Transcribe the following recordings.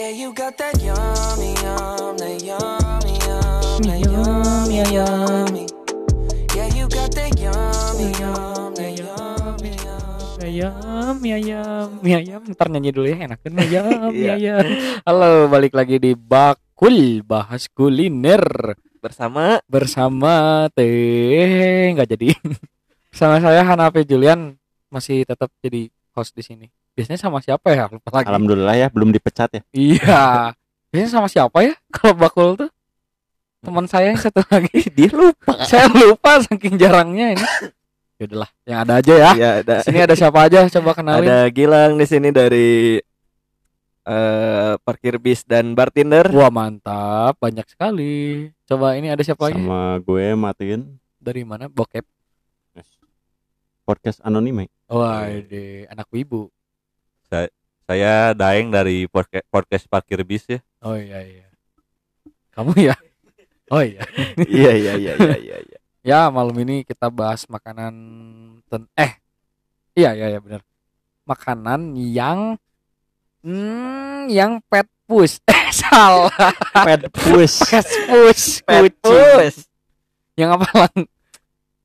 Yeah, you got that yummy, yum, that yummy, yum, that yummy, yummy. Yeah, you got that yummy, yum, that yummy, yum. Ayam, ayam, ayam. Ntar nyanyi dulu ya, enakan mie ayam, mie Iya. ayam. Halo, balik lagi di Bakul Bahas Kuliner bersama bersama Teh nggak jadi. Sama saya Hanafi Julian masih tetap jadi host di sini. Biasanya sama siapa ya? Lupa lagi. Alhamdulillah ya belum dipecat ya. Iya. Biasanya sama siapa ya? Kalau Bakul tuh teman saya yang satu lagi. dia lupa. saya lupa saking jarangnya ini. Yaudahlah, yang ada aja ya. ya ada Sini ada siapa aja? Coba kenalin. ada Gilang di sini dari eh parkir bis dan bartender. Wah mantap, banyak sekali. Coba ini ada siapa lagi? Sama gue matiin Dari mana? Bokep. podcast anonim ya. Wah, de anak wibu. Saya Daeng dari podcast, podcast Parkir Bis ya. Oh iya iya. Kamu ya? Oh iya. iya iya iya iya iya. iya. Ya malam ini kita bahas makanan ten eh iya iya iya benar. Makanan yang hmm, yang pet push. Eh salah. Pet push. Pet push. Pet kucing. push. Yang apa lang?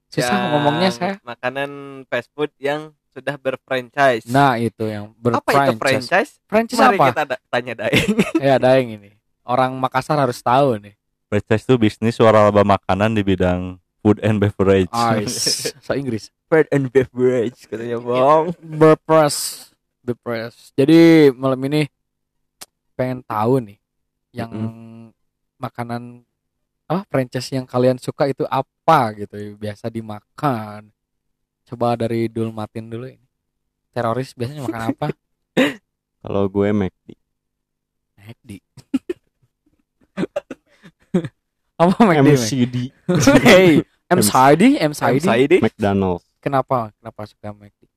Susah Yang ngomongnya saya. Makanan fast food yang sudah berfranchise. Nah itu yang apa itu berfranchise. franchise? Franchise Mari apa? kita da- tanya Daeng. Ya Daeng ini. Orang Makassar harus tahu nih. Franchise itu bisnis waralaba makanan di bidang food and beverage. Ice. so Inggris. Food and beverage katanya bang. Berpress. Berpress. Jadi malam ini pengen tahu nih yang makanan apa franchise yang kalian suka itu apa gitu biasa dimakan. Coba dari Dul Matin dulu ini. Teroris biasanya makan apa? Kalau gue McD. McD. apa McD? MCD. Hey, MCD, MCD. Saidi. McDonald's. Kenapa? Kenapa suka McD?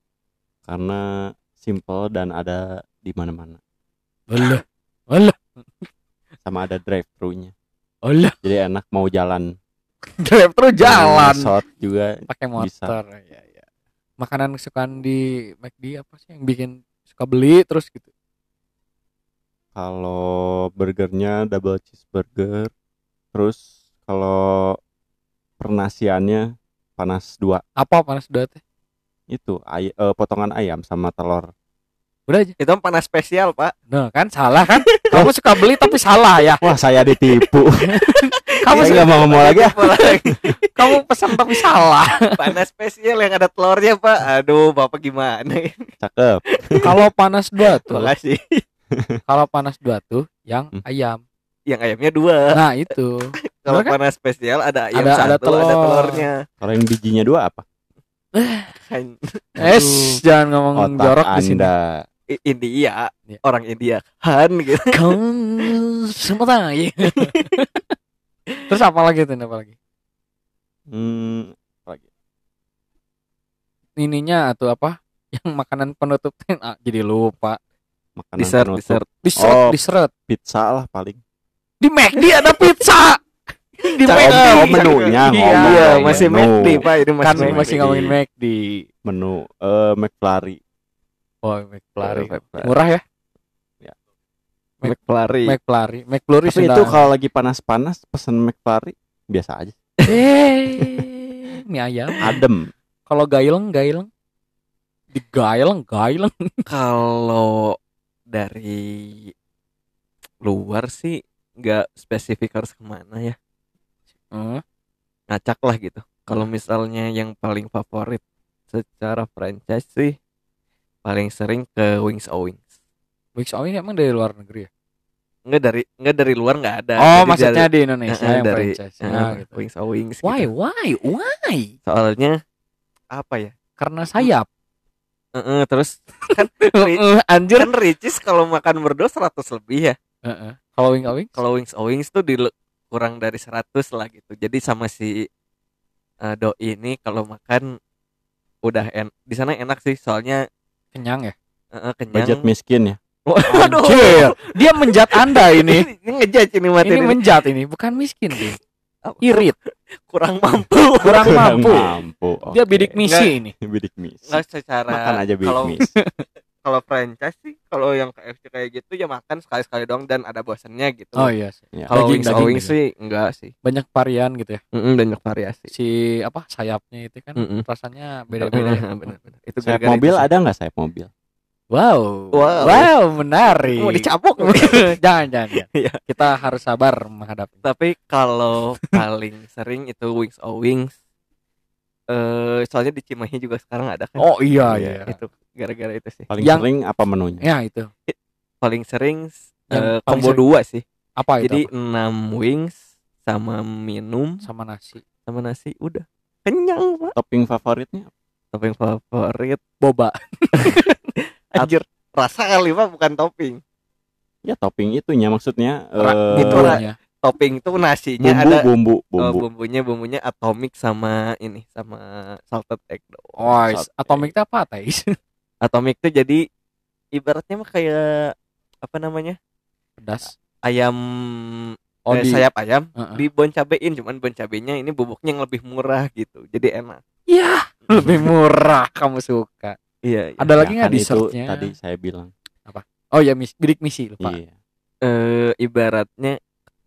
Karena simple dan ada di mana-mana. Olah, olah, Sama ada drive thru-nya. olah. Jadi enak mau jalan. Drive terus jalan. Shot juga pakai Bisa. motor ya ya makanan kesukaan di McD apa sih yang bikin suka beli terus gitu? Kalau burgernya double cheeseburger. Terus kalau pernasiannya panas dua. Apa panas dua teh? Itu ay- eh, potongan ayam sama telur. Udah aja. Itu panas spesial pak. nah kan salah kan? Kamu suka beli tapi salah ya. Wah saya ditipu kamu nggak mau ngomong lagi ya kamu pesan tapi salah panas spesial yang ada telurnya pak. Aduh bapak gimana? cakep kalau panas dua tuh Makasih. kalau panas dua tuh yang Hmm. ayam Yang ayamnya dua. nah itu Kalau kan? panas spesial ada ayam Ada- satu, ada ada, telur. telurnya. kalau yang bijinya dua apa Kan es jangan ngomong otak jorok di sini anda India, Iya. orang India kan gitu. kamu semua tahu terus apa lagi tuh apa lagi? Hmm, ininya atau apa? Yang makanan penutup ah, jadi lupa. Makanan Dessert, penutup. dessert. diseret Oh. diseret pizza lah paling. Di McD ada pizza! Di Oh, McD oh, menunya Iya, ngomong Iya, masih menu. McD pak, ini kan masih masih McD. ngomongin McD menu eh McFlurry. Oh McFlurry. Oh, McFlurry. murah ya McFlurry. McFlurry. McFlurry tapi itu kalau lagi panas-panas pesen McFlurry biasa aja. Eh mie ayam. Adem. Kalau gaileng gaileng. Di gaileng. Gaileng Kalau dari luar sih nggak spesifik harus ke mana ya. Hmm, Ngacak lah gitu. Kalau misalnya yang paling favorit secara franchise sih paling sering ke Wings O Oh ini emang dari luar negeri ya Nggak dari nggak dari luar nggak ada. oh Jadi maksudnya dari- di Indonesia eh, yang dari franchise Nah, gitu. Wings O Wings. why gitu. why why Soalnya apa ya? karena sayap Eh, eh, terus kan Eh, anjir kan Ricis kalau makan berdua 100 lebih ya. Heeh. kalau Wings oh Wings Kalau Wings O Wings tuh di kurang dari 100 lah gitu. Jadi sama si eh, doi ini kalau makan udah en di sana enak sih soalnya kenyang ya eh, eh, kenyang. budget miskin ya Waduh. Anjir, dia menjat anda ini. ini ngejudge ini mati Ini ini. menjat ini, bukan miskin dia. Irit, kurang mampu. kurang mampu. mampu Dia bidik misi ini. bidik misi Nggak secara makan aja bidik kalau misi kalau franchise sih kalau yang KFC kayak gitu ya makan sekali sekali doang dan ada bosannya gitu Oh iya sih. Ya. kalau Daging- wings daging wings gitu. sih enggak sih Banyak varian gitu ya. Mm-mm, banyak variasi Si apa sayapnya itu kan Mm-mm. rasanya beda-beda. ya. Bener-bener. itu Sayap mobil itu ada nggak sayap mobil? Wow. Wow. menarik. mau dicapok jangan, jangan, jangan. Iya. Kita harus sabar menghadapi. tapi kalau paling sering itu wings oh wings eh soalnya di Cimahi juga sekarang ada kan Oh iya iya. itu gara-gara itu sih Paling Yang- sering apa menunya? Ya itu. paling sering Yang eh, paling combo sering. dua sih Apa itu? jadi enam wings sama minum sama nasi. sama nasi udah kenyang pak Topping favoritnya? topping favorit Boba. anjir rasa kali pak bukan topping Ya topping itunya maksudnya Ra- eh, bumbunya. topping tuh nasinya bumbu, ada bumbu, oh, bumbu. bumbunya bumbunya atomic sama ini sama salted egg doang. Oh, Sate. atomik itu apa, Tais? atomic tuh jadi ibaratnya mah kayak apa namanya Pedas. ayam Oh, eh, di sayap ayam Heeh. di bon cabein cuman bon cabenya ini bubuknya yang lebih murah gitu jadi enak Iya, lebih murah kamu suka. Iya, iya. Ada lagi Ya nggak kan itu dessertnya? tadi saya bilang. Oh ya, mis bidik misi lupa. Iya. eh ibaratnya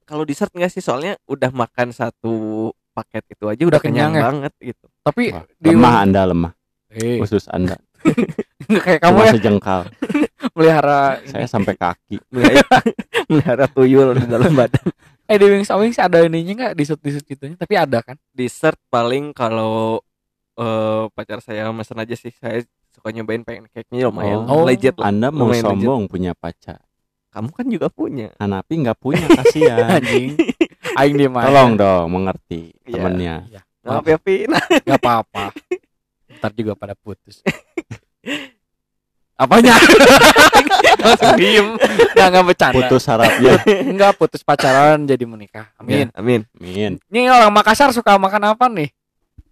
kalau dessert enggak sih soalnya udah makan satu paket itu aja udah, Udah kenyang kenyang, ya? banget gitu Tapi Wah, di lemah Anda lemah. Eh, Khusus Anda. kayak kamu Cuma ya sejengkal. melihara Saya sampai kaki. melihara, tuyul di dalam badan Eh di Wings Wings ada ininya nggak dessert-dessert gitunya? Tapi ada kan? dessert paling kalau eh, pacar saya mesen aja sih saya suka nyobain pancake-nya lumayan Oh. legit lah Anda mau Lumayan legit. sombong punya pacar. kamu kan juga punya Hanapi nggak punya kasihan. Anjing. Aing di mana? Tolong dong mengerti Iya. temennya. maaf ya Vin Gak apa-apa. Ntar juga pada putus. Apanya? Langsung diem. Nggak, nggak bercanda. Putus harapnya. Enggak putus pacaran jadi menikah. Amin. Ya, amin Min. Ini orang Makassar suka makan apa nih?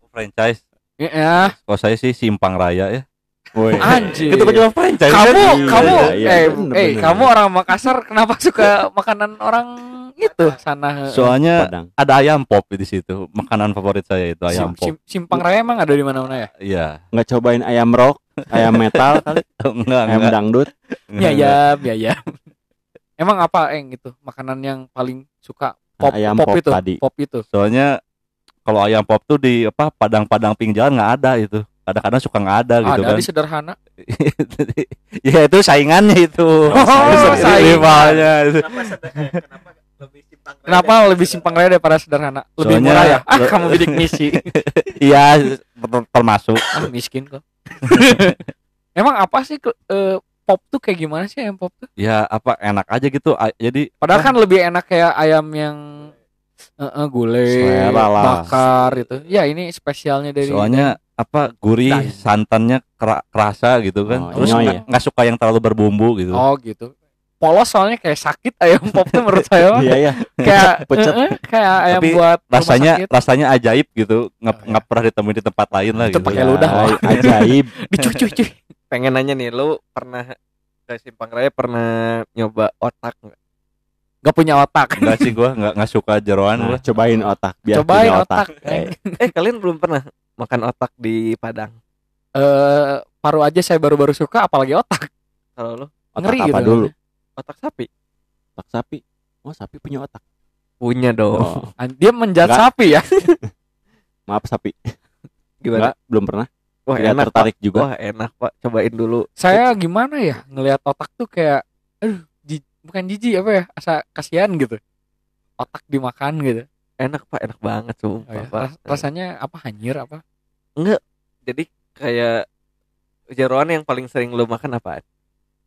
franchise Ya, kalau saya sih simpang raya ya Anjir. itu kan cuma franchise Kamu, Iya, kamu, iya, iya, eh, bener, eh, bener. kamu orang Makassar, kenapa suka makanan orang itu sana? soalnya Padang. ada ayam pop di situ makanan favorit saya itu Sim- ayam pop sim- Simpang Raya emang ada di mana-mana ya? iya Nggak cobain ayam rock, ayam metal kali, enggak ayam enggak dangdut. Ya enggak, ya, ya ya. Emang apa eng itu makanan yang paling suka pop Ayam pop, pop itu tadi. pop itu soalnya kalau ayam pop tuh di apa padang-padang pinggir jalan nggak ada itu kadang-kadang suka nggak ada gitu ada kan. di sederhana. Ya itu saingannya itu. Oh, saing. rivalnya. Kenapa lebih simpang raya daripada sederhana? Lebih Soalnya- murah ya? Ah kamu bidik misi. Iya ter- termasuk. Ah miskin kok. Emang apa sih ke- eh, pop tuh kayak gimana sih ayam pop tuh? Ya apa enak aja gitu. A- jadi padahal kan lebih enak kayak ayam yang eh, eh, gulai bakar itu ya ini spesialnya dari soalnya apa gurih Daging. santannya kera- kerasa gitu kan Oh, terus nggak ya? nggak suka yang terlalu berbumbu gitu oh gitu polos soalnya kayak sakit ayam pop tuh menurut saya. Iya ya. kayak Pucet. eh, eh, kayak ayam Tapi buat rasanya sakit. rasanya ajaib gitu nggak Oh, iya. pernah ditemuin di tempat lain lah Itu gitu pakai ludah lah. Ay- Ajaib. dicuci cuci pengen nanya nih lu pernah ke Simpang Raya pernah nyoba otak nggak nggak punya otak. Enggak sih gua nggak nggak suka jeroan Nah, gua. Cobain otak biar cobain punya otak, Eh, eh. kalian belum pernah makan otak di Padang? Eh paru aja saya baru-baru suka apalagi otak. Kalau lu? Otak ngeri apa gitu. dulu? otak sapi? Otak sapi. Oh, sapi punya otak. punya dong. Oh, dia menjat sapi ya? Maaf sapi. gimana? Enggak, belum pernah. wah Tidak enak tertarik Pak. juga. wah enak pak. Cobain dulu. Saya gimana ya ngelihat otak tuh kayak aduh bukan jijik apa ya asa kasihan gitu otak dimakan gitu enak pak enak banget Oh, sumpah ya. Ras- rasanya apa hanyir apa jadi kayak jeroan yang paling sering lu makan apa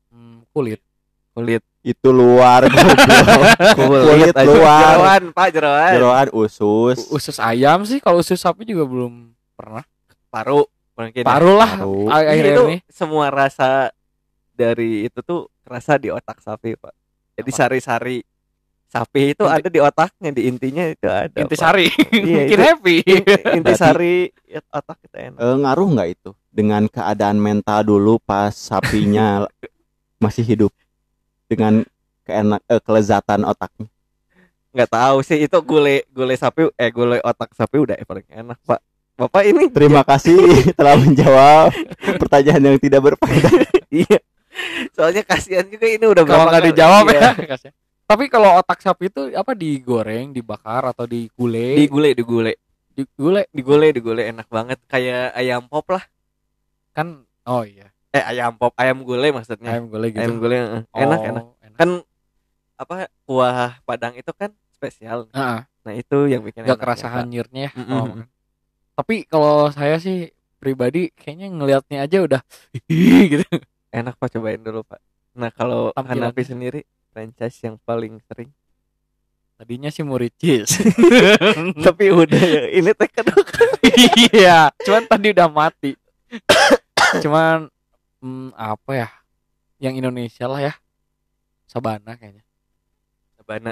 Hmm, kulit kulit Itu luar. Kulit aja. luar. jeroan pak jeroan Jeroan usus. U- usus ayam sih kalau usus sapi juga belum pernah paru mungkin ya. paru lah Paru. akhir itu ini semua rasa dari itu tuh kerasa di otak sapi pak jadi sari-sari sapi itu Inti- ada di otaknya di intinya itu ada intisari Iya, bikin itu- happy. Inti, intisari ya, otak kita enak. Eh, ngaruh nggak itu dengan keadaan mental dulu pas sapinya masih hidup? Dengan keenak eh, kelezatan otaknya? Nggak tahu sih itu gule gule sapi eh gule otak sapi udah paling enak pak. Bapak ini terima kasih telah menjawab pertanyaan yang tidak berfaedah. Iya Soalnya kasihan juga ini udah Kalau nggak dijawab Iya. ya. Tapi kalau otak sapi itu apa digoreng, dibakar atau digulai? Digule, digule. digulai Digule, digule enak banget kayak ayam pop lah. kan oh iya Eh ayam pop, ayam gulai maksudnya. ayam gulai gitu Ayam gulai eh, Oh, enak enak. Kan apa kuah Padang itu kan spesial. Heeh, Nah, itu yang bikin nggak enak, kerasa ya, hanyirnya ya Mm-mm. kalau makan. tapi kalau saya sih pribadi kayaknya ngelihatnya aja udah gitu Enak Pak cobain dulu, Pak. Nah, kalau. Hanapi sendiri franchise yang paling sering. tadinya sih muricis Tapi udah ya, ini teh kedua iya cuman tadi udah mati cuman hmm, apa ya yang Indonesia lah ya Sabana kayaknya Sabana.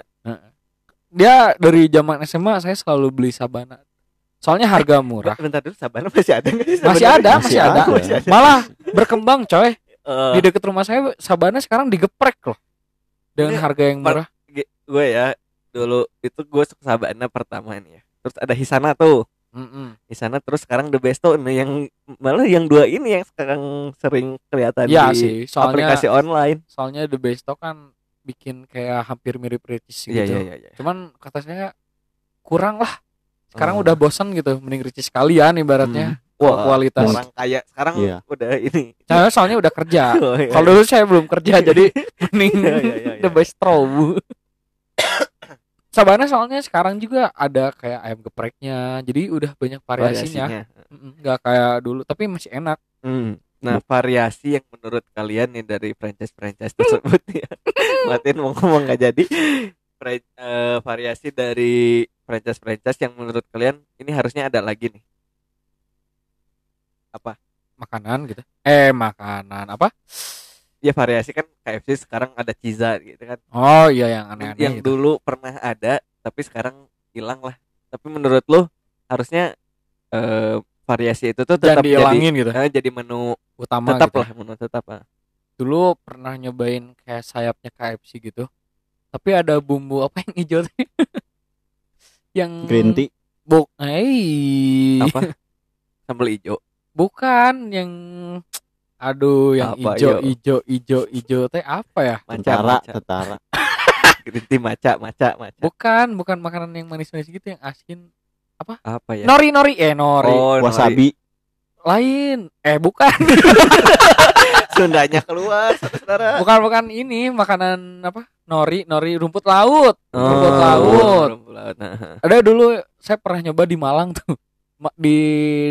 dia dari zaman SMA saya selalu beli Sabana soalnya harga murah Bentar dulu Sabana masih ada nggak sih? masih ada masih ada Masih ada. malah berkembang coy Eh, di deket rumah saya Sabana sekarang digeprek loh dengan Ini harga yang murah gue ya dulu itu gue suka Sabana pertama nih ya. Terus ada Hisana tuh. Mm-mm. Hisana terus sekarang The Besto nih yang malah yang dua ini yang sekarang sering kelihatan Iya di sih soalnya aplikasi online. soalnya The Besto kan bikin kayak hampir mirip Ricis gitu Iya iya iya. iya. cuman kata saya kurang lah sekarang Oh. udah bosan gitu mending Ricis sekalian ibaratnya Wah, kualitas orang kaya sekarang Iya. udah ini. saya soalnya udah kerja Oh, iya. kalau dulu saya belum kerja jadi mending Iya, iya, iya, The iya. Bistro Bu. Sabana soalnya sekarang juga ada kayak ayam gepreknya jadi udah banyak variasinya nggak kayak dulu tapi masih enak Hmm. Nah, variasi yang menurut kalian nih dari franchise-franchise tersebut ya. Matin mau ngomong nggak jadi. Fran- eh, variasi dari franchise-franchise yang menurut kalian ini harusnya ada lagi nih. Makanan gitu eh makanan apa Ya variasi kan KFC sekarang ada Ciza gitu kan. oh iya yang aneh-aneh yang gitu. dulu pernah ada tapi sekarang hilang lah. Tapi menurut lo harusnya eh, variasi itu tuh tetap jadi gitu eh, jadi menu utama tetap gitu. lah menu tetap lah. dulu pernah nyobain kayak sayapnya KFC gitu tapi ada bumbu apa yang hijau tuh? yang green tea buk eh Apa? Sambal hijau. Bukan yang aduh yang Apa, hijau yo? hijau hijau hijau teh apa ya? Maca, tentara Green tea maca, maca, maca. bukan bukan makanan yang manis-manis gitu yang asin Apa? Ya? nori nori eh nori. Oh, nori. wasabi lain. Eh bukan. Sundanya keluar, saudara. bukan bukan ini makanan apa? Nori nori rumput laut. Oh, rumput laut. rumput laut. Nah, ada dulu saya pernah nyoba di Malang tuh. Di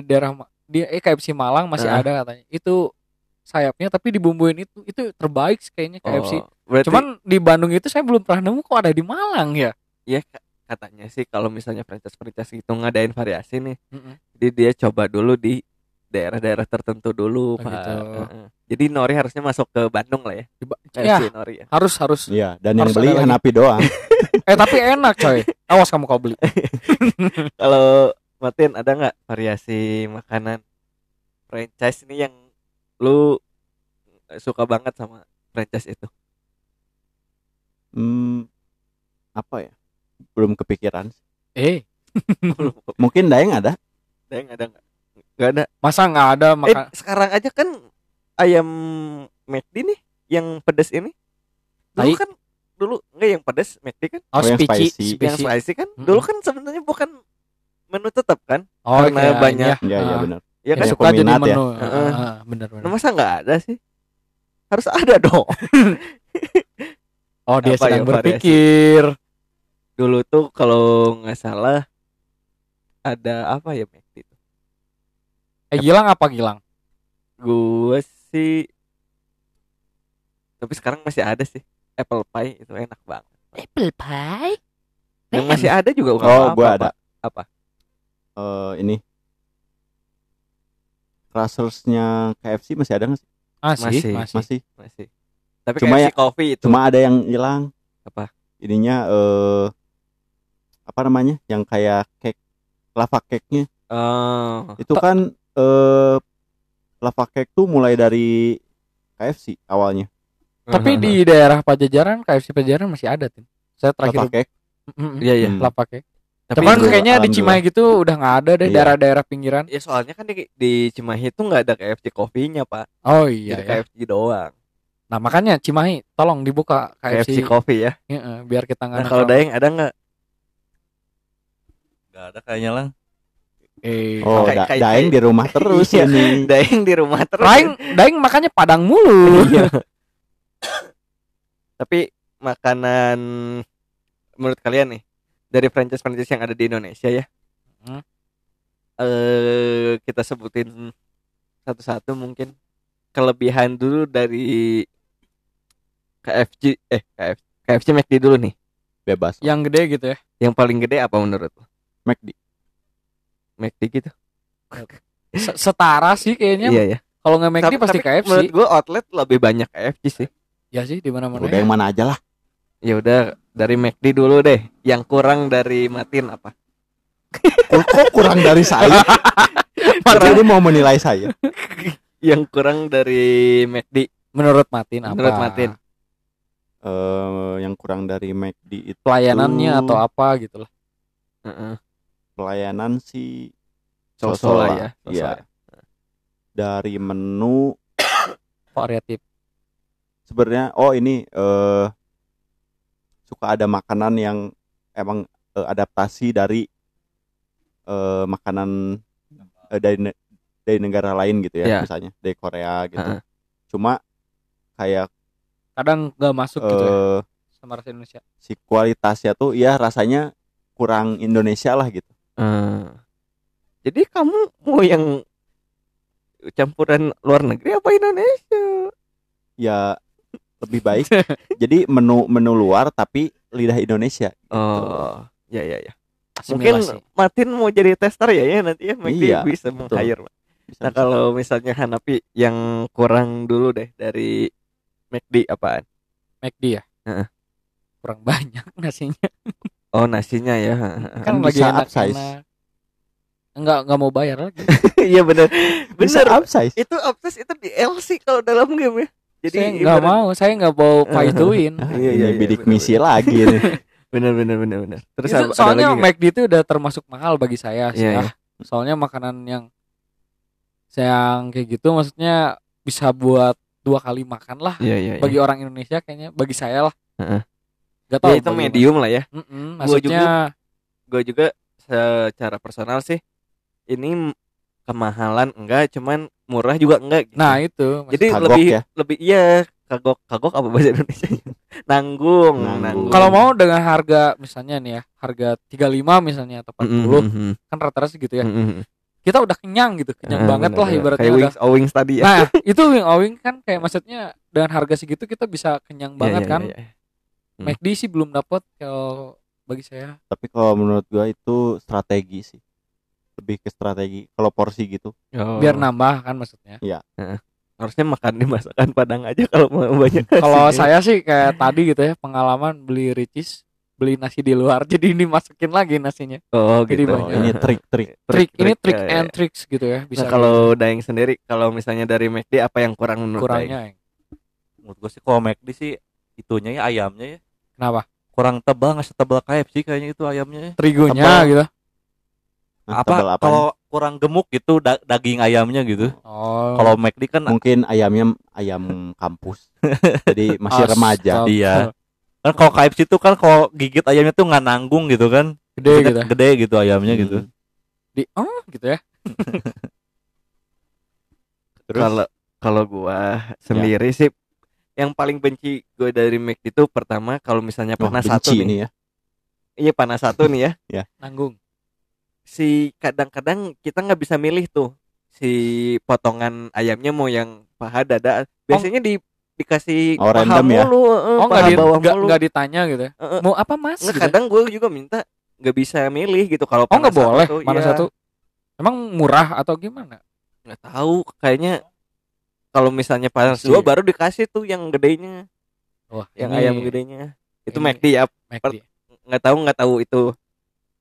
daerah Ma- di eh KFC Malang masih ada katanya itu sayapnya tapi dibumbuin itu itu terbaik kayaknya KFC oh, berarti cuman di Bandung itu saya belum pernah nemu kok ada di Malang ya ya ka- katanya sih kalau misalnya franchise-franchise gitu ngadain variasi nih, Mm-mm. jadi dia coba dulu di daerah-daerah tertentu dulu, Oh, Pak. gitu. Heeh. Jadi Nori harusnya masuk ke Bandung lah ya. Ya Nori ya. harus harus Iya, dan yang Harus beli ada lagi. Hanapi doang. eh tapi enak coy awas kamu kau beli Kalau Martin ada nggak variasi makanan franchise ini yang lu suka banget sama franchise itu? Hmm, apa ya? Belum kepikiran. eh Mungkin Daeng ada. Ada yang ada nggak? Nggak ada. masa nggak ada Eh makan sekarang aja kan ayam McD nih yang pedas ini. Dulu kan dulu enggak yang pedas McD kan? oh Oh, yang spicy, spicy. Yang spicy. kan? Mm-mm. Dulu kan sebenarnya bukan menu tetap kan? oh karena kayak banyak. Iya, iya Ah, benar. Ya kan? Suka jadi ya. menu Heeh. Ah, bener bener Nah, masa nggak ada sih? Harus ada dong. oh dia Apa sedang ya variasi? berpikir Dulu tuh kalau nggak salah ada apa ya McD itu? eh Gilang apa Gilang Gue sih tapi sekarang masih ada sih apple pie itu enak banget. apple pie Yang masih ada juga Oh, gua Pak. ada. Apa? Eh, ini Crushersnya KFC masih ada nggak sih? masih Masih, masih, Masih. Masih. Tapi Cuma kayak ya- coffee itu Cuma ada yang hilang. Apa? Ininya eh apa namanya? Yang kayak cake lava cake-nya. Oh, Itu kan eh lava cake tuh mulai dari KFC awalnya. Tapi di daerah Pajajaran KFC Pajajaran masih ada tim. Saya Lava terakhir cake. Mm-mm. Iya iya. Hmm. lava cake. Tapi Cuman itu kayaknya di. Cimahi gitu udah nggak ada deh Iya. daerah-daerah pinggiran. ya soalnya kan di, di Cimahi itu nggak ada KFC coffee-nya, Pak. Oh iya Jadi ya. KFC doang. Nah makanya Cimahi tolong dibuka KFC KFC, Coffee ya. Heeh, biar kita nggak Nah, kalau. Daeng ada nggak? Gak ada kayaknya lang. eh, Oh, Kayak- da- kayak- daeng di rumah terus Iya, ini. Daeng di rumah terus. Daeng, Daeng makanya Padang mulu. Tapi makanan menurut kalian nih dari franchise-franchise yang ada di Indonesia ya. Hmm. Eh kita sebutin satu-satu mungkin kelebihan dulu dari KFC eh KFC KFC McD dulu nih. Bebas. Yang gede gitu ya. Yang paling gede apa menurut lo? McD. McD gitu. Se- Setara sih kayaknya. Iya ya. Kalau nggak McD Tapi- pasti tapi KFC. Menurut gua outlet lebih banyak KFC sih. Ya sih di mana-mana. Udah yang mana aja lah. Ya udah dari McD dulu deh. Yang kurang dari Matin apa? Kok, kok kurang dari saya? Jadi mau menilai saya. Yang kurang dari McD Menurut Matin apa? menurut Matin. Eh, yang kurang dari McD itu Pelayanannya atau apa gitu lah. Heeh. pelayanan sih So-so so-so lah lah. ya. Iya. ya. dari menu Variatif. sebenarnya oh ini eh suka ada makanan yang emang eh, adaptasi dari eh makanan eh, dari ne- dari negara lain gitu ya Iya. misalnya dari Korea gitu Heeh. cuma kayak Kadang nggak masuk gitu ya eh sama rasa Indonesia. si kualitasnya tuh ya rasanya kurang Indonesia lah gitu Eh, Jadi kamu mau yang campuran luar negeri apa Indonesia? ya lebih baik jadi menu menu luar tapi lidah Indonesia Oh, ya ya ya. Mungkin Asimilasi. Matin mau jadi tester ya ya nanti ya McD Iya, bisa meng-hire. Bisa- Nah kalau misalnya Hanapi yang kurang dulu deh dari McD apaan? McD ya. Heeh. Kurang banyak nasinya. Oh nasinya ya. Kan, Kan lagi enak upsize. enak. Enggak enggak mau bayar lagi. Iya benar. bisa Benar. upsize Itu upsize itu di LC kalau dalam game ya. Jadi saya nggak mau, saya nggak mau. Ah, Iya, ini iya, iya, bidik bener, misi lagi nih Benar benar benar benar. Terus ada soalnya? McD itu udah termasuk mahal bagi saya sih. Iya, ya. iya. Soalnya makanan yang yang kayak gitu maksudnya bisa buat dua kali makan lah Iya iya. iya. bagi orang Indonesia kayaknya bagi saya lah. Heeh. Gak tau Ya, itu medium lah ya. Mm-mm, Gua maksudnya Gue juga secara personal sih ini kemahalan enggak, cuman murah juga enggak. gitu. nah itu jadi Kagok lebih ya? lebih iya kagok kagok apa bahasa Indonesia? nanggung, Nanggung. nanggung. kalau mau dengan harga misalnya nih ya harga 35 misalnya atau 40 Mm-mm, kan rata-rata segitu ya. mm-mm. Kita udah kenyang gitu, kenyang Eh, banget bener, lah bener. ibaratnya kayak udah. wings, oh, wings tadi ya. Nah, itu wing owing kan kayak maksudnya dengan harga segitu kita bisa kenyang Iya, banget iya, kan. iya, iya. Hmm. McD sih belum dapat kalau bagi saya. tapi kalau menurut gua itu strategi sih lebih ke strategi kalau porsi gitu Oh. Biar nambah kan maksudnya. harusnya makan di masakan Padang aja kalau mau banyak. Kalau saya sih kayak tadi gitu ya, pengalaman beli ricis, beli nasi di luar jadi dimasukin lagi nasinya. oh jadi gitu. banyak. ini trik-trik Trik, ini trik ya, ya. and tricks gitu ya, bisa Nah, kalau Daeng sendiri kalau misalnya dari McD apa yang kurang menurut Daeng? kurangnya. Menurut gue sih kalau McD sih itunya ya ayamnya ya Kenapa? kurang tebal nggak setebal KFC kayaknya itu ayamnya ya. Terigunya Tebal. gitu. Apa kalau kurang gemuk gitu da- daging ayamnya gitu Oh. kalau McD kan mungkin ayamnya ayam kampus jadi masih Astaga. remaja iya kan kalau KFC itu kan kalau gigit ayamnya tuh nggak nanggung gitu kan gede Maksudnya gitu. gede gitu ayamnya Hmm. gitu Di oh gitu ya. Terus? Kalau kalau gua sendiri sih yang paling benci gue dari McD itu pertama kalau misalnya panas satu benci nih. ini ya Iya panas satu nih ya. Nanggung. Si kadang-kadang kita nggak bisa milih tuh si potongan ayamnya mau yang paha dada. Biasanya di dikasih Oh, paha random ya? mulu, eh, Oh paha nggak di bawah nggak mulu. nggak ditanya gitu ya. Eh, eh. Mau apa mas? Nggak, Gitu. kadang gue juga minta nggak bisa milih gitu kalau Oh nggak boleh satu, mana iya. satu. Emang murah atau gimana? nggak tahu kayaknya kalau misalnya panas dua ya? baru dikasih tuh yang gedenya Wah, yang ini ayam gedenya itu ini- McD ya McD. nggak tahu nggak tahu itu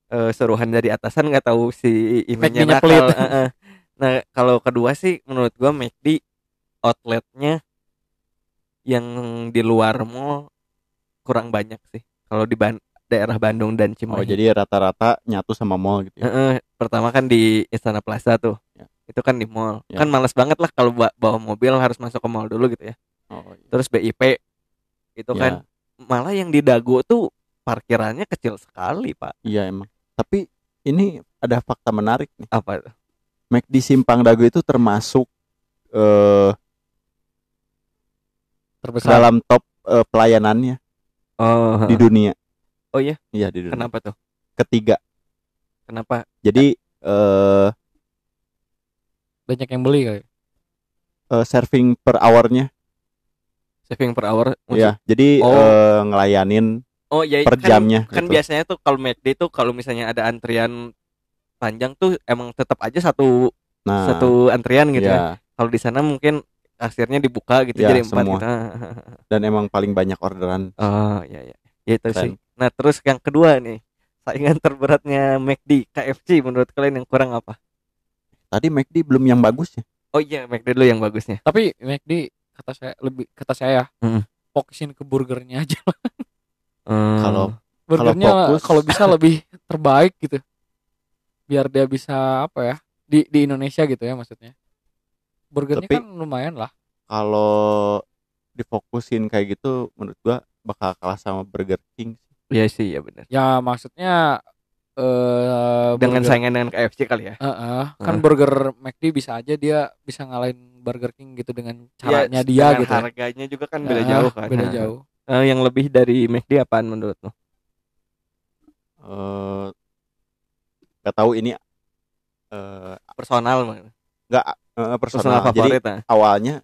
eh, suruhan dari atasan nggak tahu si emailnya McD-nya nakal pelit. eh, eh. nah kalau kedua sih menurut gua McD outletnya yang di luar mall kurang banyak sih kalau di Ban- daerah Bandung dan oh Cimahi jadi rata-rata nyatu sama mall gitu ya Eh, eh, pertama kan di Istana Plaza tuh Ya. itu kan di mall Ya. kan males banget lah kalau ba- bawa mobil harus masuk ke mall dulu gitu ya Oh, iya. terus BIP itu Ya, kan malah yang di Dago tuh parkirannya kecil sekali pak iya emang. Tapi ini ada fakta menarik nih. apa? McD Simpang Dago itu termasuk eh Terbesar. dalam top eh, pelayanannya oh di dunia. oh iya Iya di dunia. kenapa tuh Ketiga. kenapa Jadi eh Banyak yang beli kali. eh, serving per hournya saving per hour ya. Jadi Oh. eh, ngelayanin oh iya per kan- jamnya kan gitu. biasanya tuh kalau McD tuh kalau misalnya ada antrian panjang tuh emang tetap aja satu Nah, satu antrian gitu ya. ya. Kalau di sana mungkin kasirnya dibuka gitu Ya, jadi empat semua. gitu. dan emang paling banyak orderan. Oh iya iya. Ya, itu Keren. sih. Nah, terus yang kedua nih, saingan terberatnya McD, KFC menurut kalian yang kurang apa? Tadi McD belum yang bagus ya. Oh iya, McD dulu yang bagusnya. Tapi McD kata saya lebih kata saya Mm. fokusin ke burgernya aja. Hmm. Kalau Burgernya fokus- kalau bisa lebih terbaik gitu. Biar dia bisa apa ya? Di di Indonesia gitu ya maksudnya. Burgernya Tapi- kan lumayan lah. kalau difokusin kayak gitu menurut gua bakal kalah sama Burger King. Iya sih, ya benar. Ya maksudnya eh Dengan burger- saingan dengan KFC kali ya. Heeh, kan Heeh. burger McD bisa aja dia bisa ngalahin Burger King gitu dengan caranya Ya, dia dengan gitu. ya. Harganya juga kan beda Heeh, jauh kan. Beda jauh. Eh, yang lebih dari McD apaan menurut lo? Eh nggak tahu ini eh Personal nggak eh, Personal personal. Jadi favorit ah. awalnya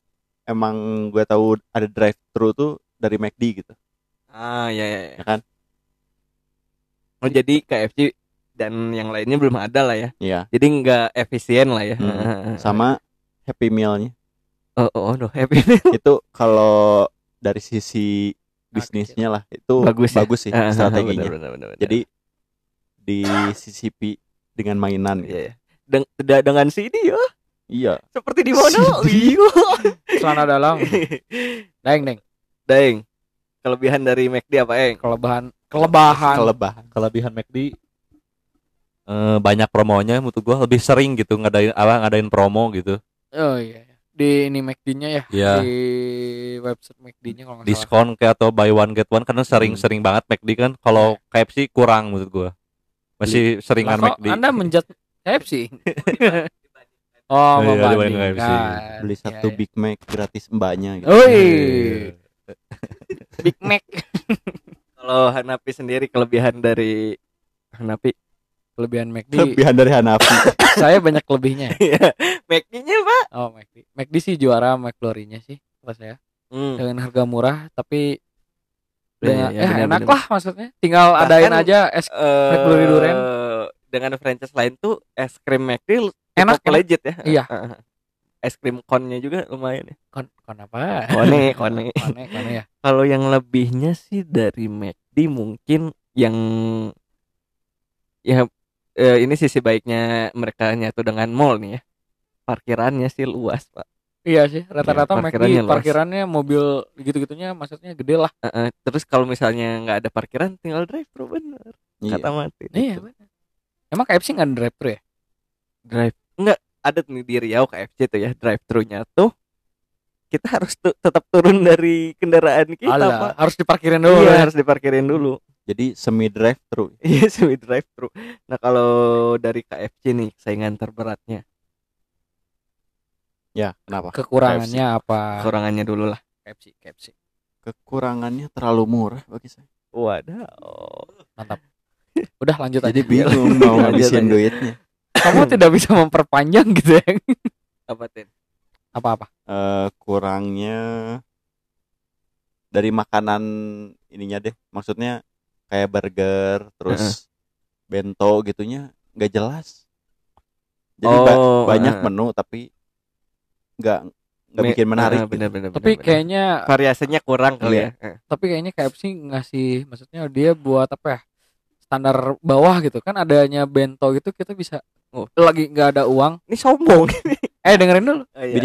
emang gue tahu ada drive thru tuh dari McD gitu. Ah, ya ya. ya. Ya kan? Oh, jadi KFC dan yang lainnya belum ada lah ya. Iya. Jadi nggak efisien lah ya. Hmm. Sama Happy Meal-nya. Oh, oh, no, happy. itu kalau dari sisi bisnisnya lah itu Bagus bagus, ya? sih Ah, strateginya. benar, benar, benar, benar. Jadi di CCP dengan mainan gitu. Iya, iya. Tidak dengan CD ya, Iya. seperti di mana? Iya. Celana dalam. Deng deng. Deng. Kelebihan dari McD apa, Eng? Kelebahan kelebahan. Kelebahan. kelebihan McD eh, banyak promonya menurut gua lebih sering gitu ngadain apa ngadain promo gitu oh iya. Di ini McD-nya ya. Iya. Di website McD-nya kalau nggak salah. diskon kayak atau buy one get one karena sering sering banget McD kan kalau KFC kurang menurut gua masih seringan Lah, kok McD Anda menjat KFC. oh, Iya, dibanding membandingkan. KFC. Beli Iya, satu iya. Big Mac gratis mbaknya gitu. Oi, Iya. Big Mac. Kalau Hanapi sendiri kelebihan dari Hanapi. Kelebihan McD. Kelebihan dari Hanapi. saya banyak lebihnya. McD-nya, Pak. Oh, McD. McD sih juara McFlurry-nya sih kata saya. Hmm. Dengan harga murah tapi Iya, dengan, iya, ya, benar, enak lah maksudnya. Tinggal Bahkan, adain aja es Eh, McFlurry durian. dengan franchise lain tuh es krim McD Enak, legit ya. Iya. Es krim konnya juga lumayan ya. kon, kon apa? Kone, kone. Kone, kone ya. Kalau yang lebihnya sih dari McD mungkin yang ya eh, ini sisi baiknya mereka nyatu dengan mall nih ya. Parkirannya sih luas, Pak. Iya sih, rata-rata McD parkirannya luas. parkirannya mobil gitu-gitunya maksudnya gede lah. Eh, eh, terus kalau misalnya nggak ada parkiran tinggal drive thru bener. Iya. Kata mati. Iya, benar. Emang KFC nggak ada drive thru ya? Drive enggak ada nih di Riau KFC tuh ya drive thru-nya tuh kita harus tetap turun dari kendaraan kita, Alah, Pak. harus diparkirin dulu. iya, ya. harus diparkirin dulu. Jadi semi drive thru. Iya, semi drive thru. Nah, kalau dari KFC nih saingan terberatnya, Ya, kenapa? Kekurangannya apa? kekurangannya dulu lah. KFC, KFC. Kekurangannya terlalu murah bagi saya. Waduh. Mantap. Udah lanjut Jadi aja. bingung mau ngabisin duitnya. Kamu tidak bisa memperpanjang gitu ya. Apa Tin? Apa-apa? Eh kurangnya dari makanan ininya deh. Maksudnya kayak burger, terus bento gitunya nggak jelas. Jadi ba- Oh, banyak eh. menu tapi nggak nggak bikin menarik. eh, gitu. bener-bener. Tapi kayaknya variasinya kurang kali Iya. ya. Tapi kayaknya KFC ngasih maksudnya dia buat apa ya? Standar bawah gitu kan adanya bento gitu kita bisa Oh. lagi nggak ada uang. Ini sombong. Eh dengerin dulu. Oh, iya.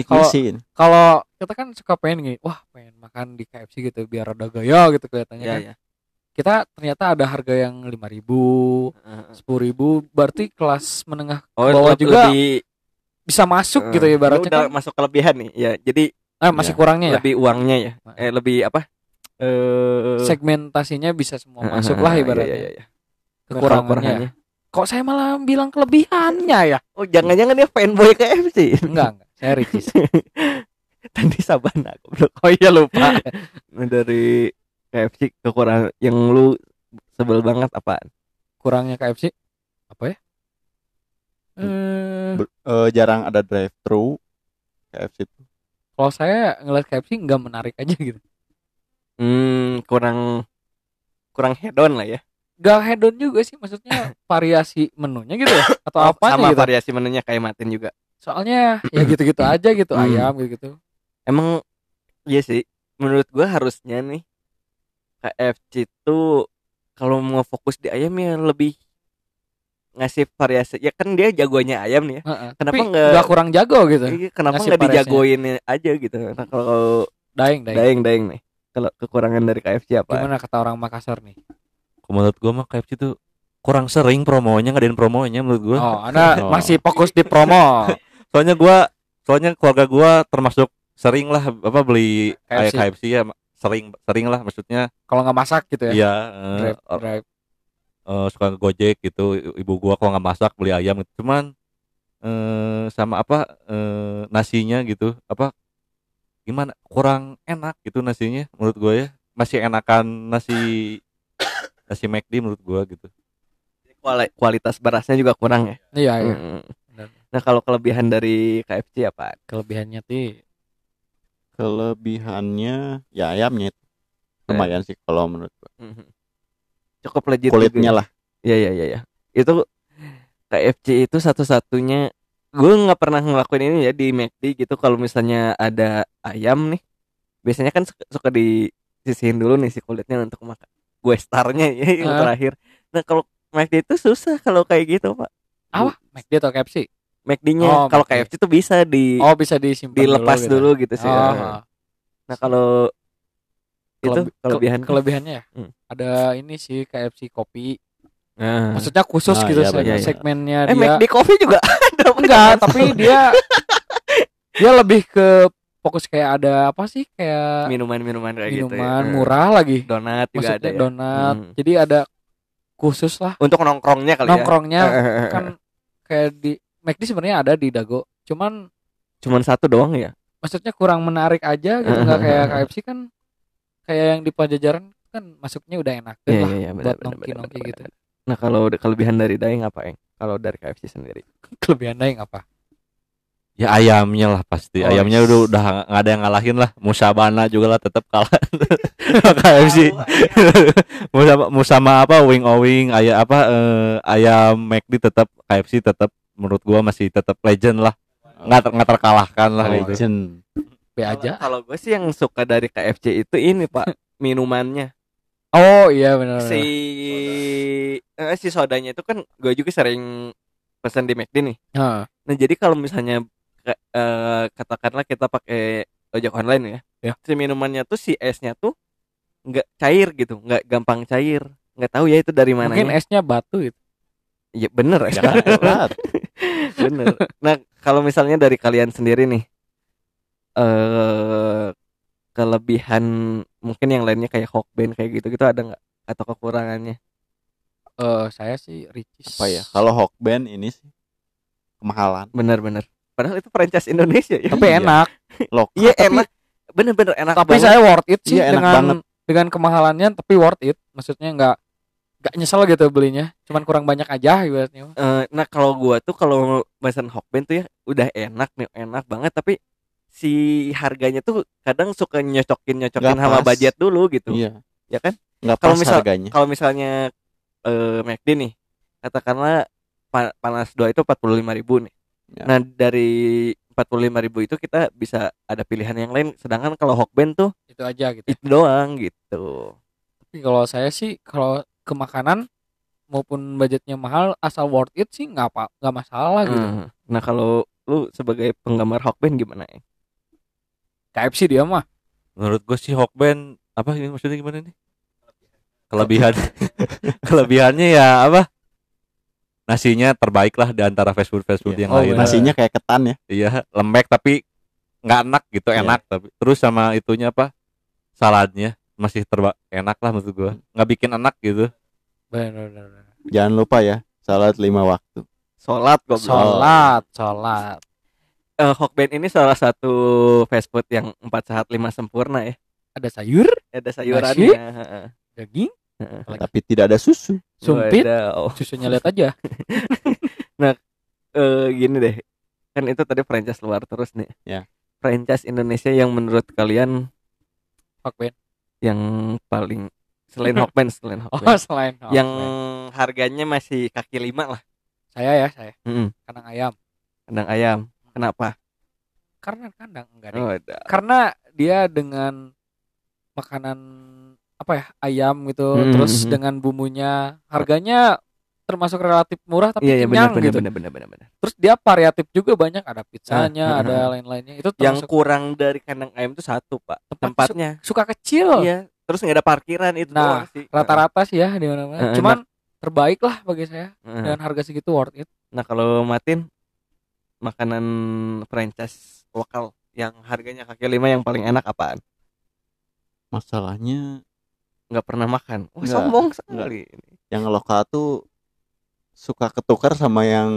Kalau- kita kan suka pengen gini, wah pengen makan di KFC gitu biar ada gaya gitu kelihatannya Iya, kan. iya. Kita ternyata ada harga yang 5000 Heeh. sepuluh ribu berarti kelas menengah Oh, bawah juga lebih bisa masuk eh, gitu ya lu ibaratnya udah kan masuk kelebihan nih. Ya, jadi Ah, masih Iya. kurangnya ya. lebih uangnya ya eh lebih apa eh Segmentasinya bisa semua masuk lah ibaratnya. iya, iya, iya. Kekurangannya. Kok saya malah bilang kelebihannya ya? oh jangan-jangan dia fanboy KFC Enggak, enggak. Saya Ricis. tadi Sabana goblok Oh iya lupa. Nah, dari KFC kekurangan yang lu sebel banget apaan Kurangnya KFC apa ya? Eh, Ber- eh, jarang ada drive thru KFC itu kalau saya ngeliat KFC nggak menarik aja gitu. hmm kurang kurang hedon lah ya Gak hedon juga sih, maksudnya variasi menunya gitu ya? Atau Oh, apa sama gitu? variasi menunya kayak Martin juga Soalnya ya gitu-gitu aja gitu, Hmm. ayam gitu-gitu. emang iya sih menurut gua harusnya nih KFC itu kalau mau fokus di ayam ya lebih ngasih variasi ya kan dia jagonya ayam nih ya Heeh. Kenapa Tapi nggak- nggak kurang jago gitu? Iya, kenapa nggak dijagoin aja gitu nah kalau Daeng, daeng. daeng daeng nih kalau kekurangan dari KFC apa Gimana kata orang Makassar nih? menurut gua mah KFC tuh kurang sering promonya ngadain promonya menurut gua Oh, Anda Oh. masih fokus di promo. soalnya gua soalnya keluarga gua termasuk sering lah apa beli KFC. KFC, KFC ya sering sering lah maksudnya Kalau nggak masak gitu ya? iya eh, Drive, or- drive. eh, suka gojek gitu ibu gua kalau nggak masak beli ayam gitu. cuman eh sama apa eh, nasinya gitu apa gimana kurang enak gitu nasinya menurut gua ya masih enakan nasi nasi McD menurut gua gitu Kuali- kualitas berasnya juga kurang ya Iya, iya. Mm. Benar. nah kalau kelebihan dari KFC apa Kelebihannya tuh kelebihannya ya ayamnya itu lumayan sih kalau menurut gua Mhm. cukup legit kulitnya juga. lah Iya iya iya ya. Itu KFC itu satu-satunya gue nggak pernah ngelakuin ini ya di McD gitu kalau misalnya ada ayam nih biasanya kan suka, suka disisihin dulu nih si kulitnya untuk makan gue starnya ya yang Ah. terakhir nah kalau McD itu susah kalau kayak gitu pak apa? McD atau KFC? McD-nya Oh, kalau. KFC tuh bisa di Oh, bisa disimpan dilepas dulu, dulu gitu, gitu. sih Oh, nah kalau itu keleb- kelebihan ke- kelebihannya ya? Hmm. Ada ini sih KFC kopi. nah. Maksudnya khusus Ah, gitu iya, seg- iya, iya. segmennya eh dia. McD coffee juga ada. Enggak, tapi dia dia lebih ke fokus kayak ada apa sih kayak minuman-minuman kayak gitu ya. minuman Eh, murah lagi. donat juga ada ya. donat. Hmm. Jadi ada khusus lah untuk nongkrongnya kali nongkrongnya ya eh, kan kayak di McD sebenarnya ada di Dago. Cuman cuman satu doang ya? maksudnya kurang menarik aja gitu. Nggak kayak KFC kan kayak yang di Pajajaran kan masuknya udah enak Iya, lah iya, iya, benar, buat nongki nongki gitu. nah kalau kelebihan dari Daeng apa yang kalau dari KFC sendiri? Kelebihan Daeng apa ya ayamnya lah pasti. Oh, ayamnya yes. udah udah nggak ada yang ngalahin lah. Musabana juga lah tetap kalah. KFC Musama, Musama apa? Wing owing ayam apa? Eh, ayam McD tetap KFC tetap menurut gua masih tetap legend lah. Nggak ter- nggak terkalahkan lah Oh, gitu. legend. B aja. kalau gue sih yang suka dari KFC itu ini pak. Minumannya. Oh iya benar si eh, si sodanya itu kan gue juga sering pesan di McD nih. Heeh. nah jadi kalau misalnya eh, katakanlah kita pakai ojek online ya, Ya. si minumannya tuh si esnya tuh nggak cair gitu nggak gampang cair. Nggak tahu ya itu dari mana mungkin esnya batu gitu. Iya bener. Es ya kan bener. Nah kalau misalnya dari kalian sendiri nih, eh kelebihan mungkin yang lainnya kayak Hawkband kayak gitu gitu ada nggak atau kekurangannya? eh saya sih Ricis apa ya kalau Hawkband ini sih kemahalan Bener-bener. Padahal itu franchise Indonesia ya. tapi Iya. enak lokal Iya enak. Bener-bener enak tapi banget. saya worth it sih Iya, enak dengan banget. dengan kemahalannya tapi worth it maksudnya nggak nggak nyesel gitu belinya cuman kurang banyak aja ibaratnya. Eh, nah kalau gua tuh kalau pesan Hawkband tuh ya udah enak nih enak banget tapi si harganya tuh kadang suka nyocokin nyocokin sama pas. budget dulu gitu. Iya. Ya kan? Nggak Kalau misal- harganya. kalau misalnya eh McD nih katakanlah pa- panas dua itu 45.000 ribu nih. Ya. nah dari 45.000 ribu itu kita bisa ada pilihan yang lain sedangkan kalau Hawkband tuh itu aja gitu itu doang gitu. Tapi kalau saya sih kalau ke makanan maupun budgetnya mahal asal worth it sih nggak apa nggak masalah gitu. Hmm. nah kalau lu sebagai penggemar Hawkband gimana ya KFC dia mah. Menurut gue sih Hawkband apa ini maksudnya gimana nih? Kelebihan. Kelebihannya ya apa? Nasinya terbaik lah di antara fast food fast food Iya. yang Oh, lain nasinya kayak ketan ya? Iya lembek tapi nggak enak gitu Iya. enak tapi. Terus sama itunya apa? Saladnya masih terba enak lah maksud gua. Nggak bikin enak gitu bener, bener. Jangan lupa ya, salat lima waktu. Sholat goblok. sholat sholat Eh, Hokben ini salah satu fast food yang empat sehat lima sempurna ya. ada sayur Ada sayurannya. Heeh. daging Tapi tidak ada susu. sumpit Wadaw. susunya lihat aja eh gini deh kan itu tadi franchise luar terus nih Ya. franchise Indonesia yang menurut kalian Fuck Ben. yang paling selain Hokben selain oh Hokben selain oh, yang harganya masih kaki lima lah. Saya ya saya. Mm-mm. kandang ayam. Kandang ayam. Kenapa? Karena kandang enggak deh oh, karena dia dengan makanan apa ya ayam gitu Hmm, terus hmm. dengan bumbunya harganya termasuk relatif murah tapi iya iya kenyang benar gitu. benar benar benar benar. Terus dia variatif juga banyak. Ada pizzanya Ah, ah, ada ah. lain-lainnya. Itu yang termasuk kurang dari kandang ayam itu satu pak. Tempat tempatnya. suka kecil. Iya terus nggak ada parkiran itu Nah, doang sih rata-rata sih ya di mana-mana Eh, cuman terbaik lah bagi saya Heeh. dengan harga segitu worth it Nah kalau Matin makanan franchise lokal yang harganya kaki lima yang paling enak apaan? Masalahnya Nggak pernah makan. Wah Nggak, sombong sekali. ini. yang lokal tuh suka ketukar sama yang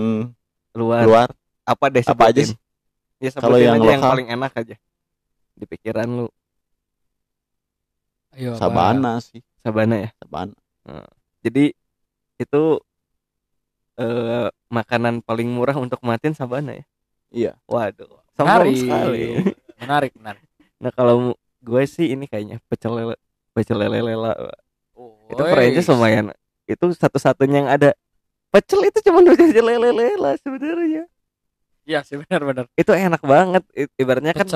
Luar. luar. Apa deh Apa aja sih? Ya Kalau yang yang paling enak aja. Di pikiran lu ayo Sabana sih, Sabana ya. Sabana. Jadi itu eh makanan paling murah untuk Matin Sabana ya. Iya. Waduh. Sombong menarik sekali. menarik menarik Nah kalau gue sih ini kayaknya pecel lele pecel lele lela. Itu Woi. franchise lumayan. Itu satu-satunya yang ada. Pecel itu cuma pecel lele lela sebenarnya. iya sih benar-benar Itu enak banget. Ibaratnya kan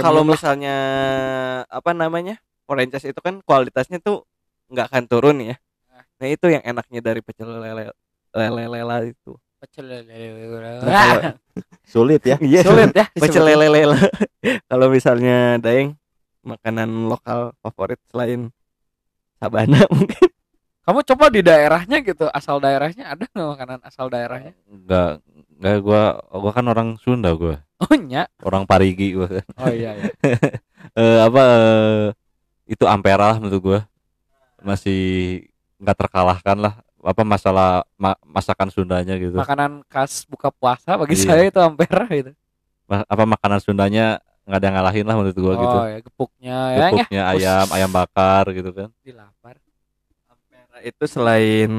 kalau misalnya apa namanya? Franchise itu kan kualitasnya tuh nggak akan turun ya. Nah, itu yang enaknya dari pecel lele lele lela itu. pecel Nah, kalau- Sulit ya. Iya. sulit ya Pecel lele lela. kalau misalnya Daeng makanan lokal favorit selain Sabana mungkin kamu coba di daerahnya gitu asal daerahnya ada nggak makanan asal daerahnya nggak nggak gua gua kan orang Sunda gua oh nya orang Parigi gua oh iya iya eh apa eh, itu ampera lah menurut gua. Masih nggak terkalahkan lah apa masalah ma- masakan Sundanya gitu. Makanan khas buka puasa bagi Iya. saya itu ampera gitu. Ma- apa makanan Sundanya nggak ada yang ngalahin lah menurut gua gitu. Oh ya gepuknya ya ya. Gepuknya ayam ayam bakar gitu kan. Dilapar. Ampera itu selain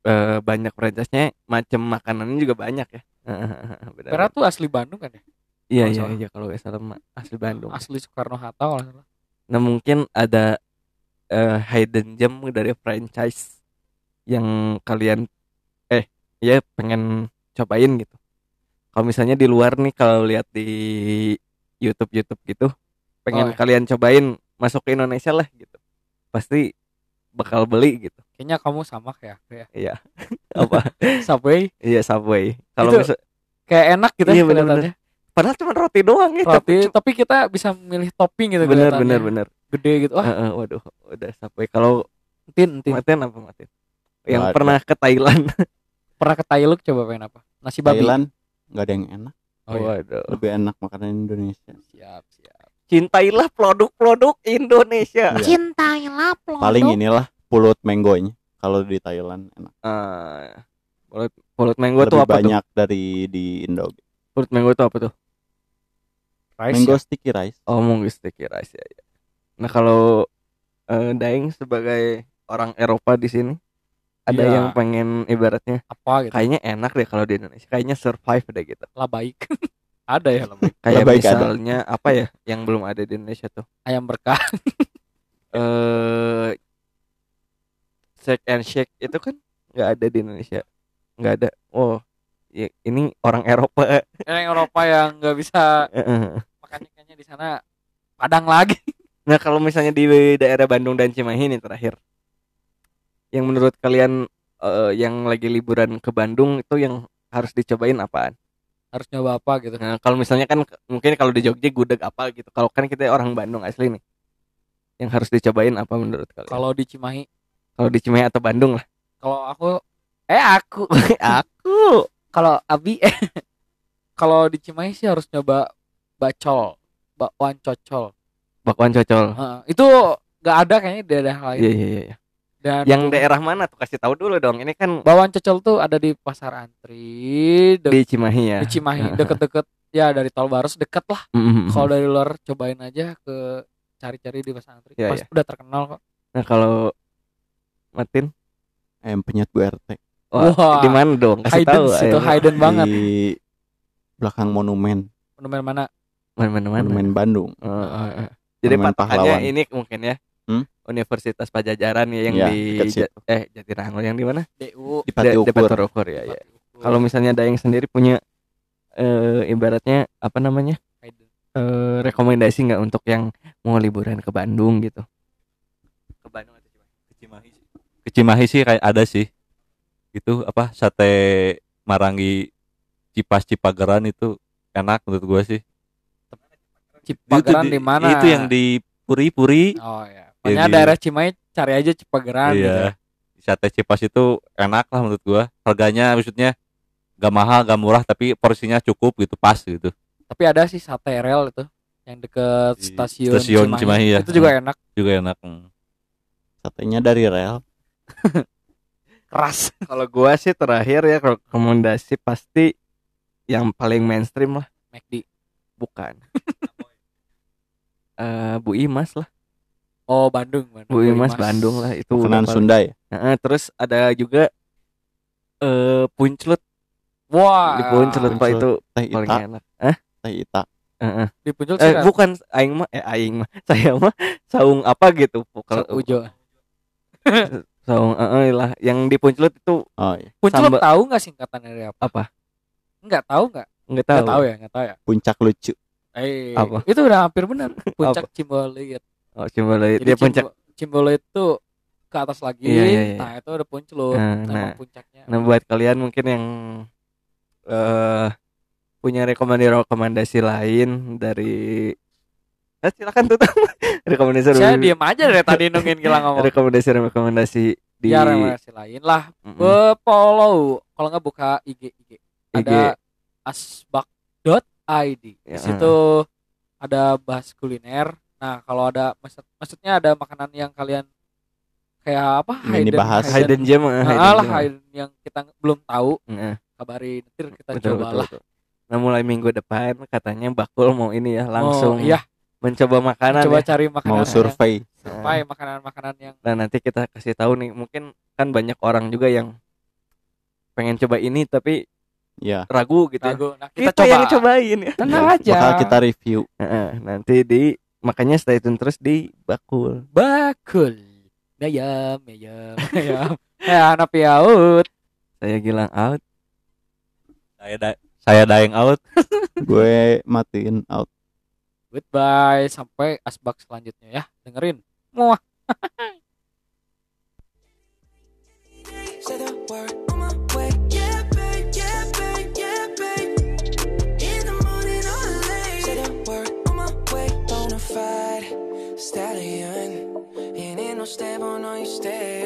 eh, banyak franchise-nya macam makanannya juga banyak ya. Ampera tuh asli Bandung kan ya? Iya iya iya kalau nggak salah asli Bandung. asli Soekarno Hatta kalau salah. Nah mungkin ada eh, hidden gem dari franchise yang kalian eh ya pengen cobain gitu. Kalau misalnya di luar nih kalau lihat di YouTube YouTube gitu, pengen Oh, kalian cobain masuk ke Indonesia lah gitu. Pasti bakal beli gitu. kayaknya kamu sama kayak aku ya Iya. Apa? Subway Iya Subway. Kalau kayak enak gitu Iya, ya bener-bener. Padahal cuma roti doang ya. Roti, Tapi tapi kita bisa milih topping gitu bener bener bener. gede gitu wah Heeh, waduh, udah Subway. Kalau tin tin Matin apa Matin? Yang pernah ke Thailand. pernah ke Thailand coba pengen apa nasi babi Thailand nggak ada yang enak. oh, iya. Waduh. Lebih enak makanan Indonesia. siap siap Cintailah produk-produk Indonesia. Iya. Cintailah produk Paling inilah pulut menggonya kalau di Thailand enak. Eh, pulut pulut mango tuh Lebih apa banyak dari di Indo. Pulut mango tuh apa tuh? rice Mango ya? sticky rice. Oh, munggo sticky rice ya. ya. Nah, kalau eh, Daeng sebagai orang Eropa di sini ada Iya. yang pengen ibaratnya apa gitu kayaknya enak deh kalau di Indonesia. Kayaknya survive deh gitu. lah baik ada ya lah baik Kayak baik ada. misalnya apa ya yang belum ada di Indonesia tuh? ayam berkah Eh shake and shake itu kan nggak ada di Indonesia. Nggak ada. Oh, ya, ini orang Eropa. yang Eropa yang nggak bisa makannya kayaknya di sana padang lagi Nah kalau misalnya di daerah Bandung dan Cimahi nih terakhir, yang menurut kalian eh, yang lagi liburan ke Bandung itu yang harus dicobain apaan? harus nyoba apa gitu Nah kalau misalnya kan mungkin kalau di Jogja gudeg apa gitu. Kalau kan kita orang Bandung asli nih, yang harus dicobain apa menurut kalian? kalau di Cimahi Kalau di Cimahi atau Bandung lah. kalau aku eh aku Aku kalau Abi eh kalau di Cimahi sih harus nyoba bacol, bakwan cocol. bakwan cocol Heeh, itu nggak ada kayaknya di daerah lain. iya iya iya Dan yang daerah mana tuh kasih tahu dulu dong ini kan bakwan cocol tuh ada di pasar antri, de- di Cimahi ya di Cimahi, deket-deket ya dari Tol Baros deket lah. Mm-mm. Kalau dari luar cobain aja ke cari-cari di pasar antri. Iya, Pas iya. udah terkenal kok. nah kalau Martin ayam penyet Bu RT Wah, Wah. di mana dong kasih tahu ayo. hidden banget. di belakang monumen Monumen mana? mana mana monumen Bandung Oh, oh, oh. jadi Monumen pahlawan. ini mungkin ya Hmm? Universitas Pajajaran ya yang Iya, di eh Jatinangor yang di mana DU. di Pati Ukur Depan Ukur ya, ya. Kalau misalnya Daeng sendiri punya eh ibaratnya apa namanya? Hidden. eh rekomendasi nggak untuk yang mau liburan ke Bandung gitu? Ke Bandung atau Cimahi? Ke Cimahi sih. Ke Cimahi sih kayak ada sih. Itu apa sate Marangi Cipas Cipageran itu enak menurut gua sih. Cipageran di mana? Itu yang di Puri-Puri. Oh ya. Pokoknya Jadi- daerah Cimahi cari aja Cipageran gitu. ya. Iya. Sate Cipas itu enak lah menurut gua. Harganya maksudnya gak mahal, gak murah tapi porsinya cukup gitu, pas gitu. Tapi ada sih sate rel itu yang deket Di stasiun, stasiun Cimahi ya. Itu juga enak, Juga enak. hmm. satenya dari rel keras. Kalau gua sih terakhir ya rekomendasi pasti yang paling mainstream lah, McD. bukan. Eh Bu Imas lah, Oh, Bandung, Bandung. Bu Imas Bandung lah itu makanan Sunda ya Heeh, terus ada juga eh punclut Wah. di punclut pak itu teh paling ita enak. Eh, teh ita heeh. Di Puncul Eh, bukan aing mah eh aing mah saya mah saung apa gitu kalau Ujo. Saung eh, eh, lah yang di punclut itu oh iya Samba- tahu nggak singkatan dari apa? apa Enggak tahu nggak? nggak tahu, Enggak tahu ya, enggak tahu ya. puncak lucu Eh, Apa? itu udah hampir benar. Puncak Cimbolit. oh Jadi dia puncak Cimbo- Cimbolit itu ke atas lagi. Iya, iya, iya. Nah, itu ada Punclut. Nah, Nama nah. puncaknya. nah buat kalian mungkin yang eh punya rekomendasi rekomendasi lain dari eh, silakan tuh rekomendasi Saya diam aja dari tadi nungguin Gilang ngomong. rekomendasi rekomendasi di Ya rekomendasi lain lah. Mm-mm. Be follow kalau nggak buka IG IG. IG. Ada asbak.id. Di Ya. situ ada bahas kuliner. Nah, kalau ada maksud, maksudnya ada makanan yang kalian kayak apa? Ini bahas. hidden gem eh, hidden Nah, lah hidden yang kita belum tahu, Heeh. kabarin. Nanti kita betul, coba betul, lah. betul. Nah mulai minggu depan katanya Bakul mau ini ya langsung iya, mencoba makanan coba ya. cari makanan mau survei survei makanan-makanan yang Nah nanti kita kasih tahu nih mungkin kan banyak orang juga yang pengen coba ini tapi ya ragu gitu. ya. ragu. Nah, Kita, kita, coba. yang cobain ya. Tenang Ya, aja. bakal kita review Heeh, nanti di makanya stay tune terus di Bakul. Bakul. Ayam, ayam, ayam. Ya, anak piaut. Saya Gilang out. Saya da- saya dying out. gue matiin out Goodbye sampai asbak selanjutnya ya. Dengerin. Muah. stay.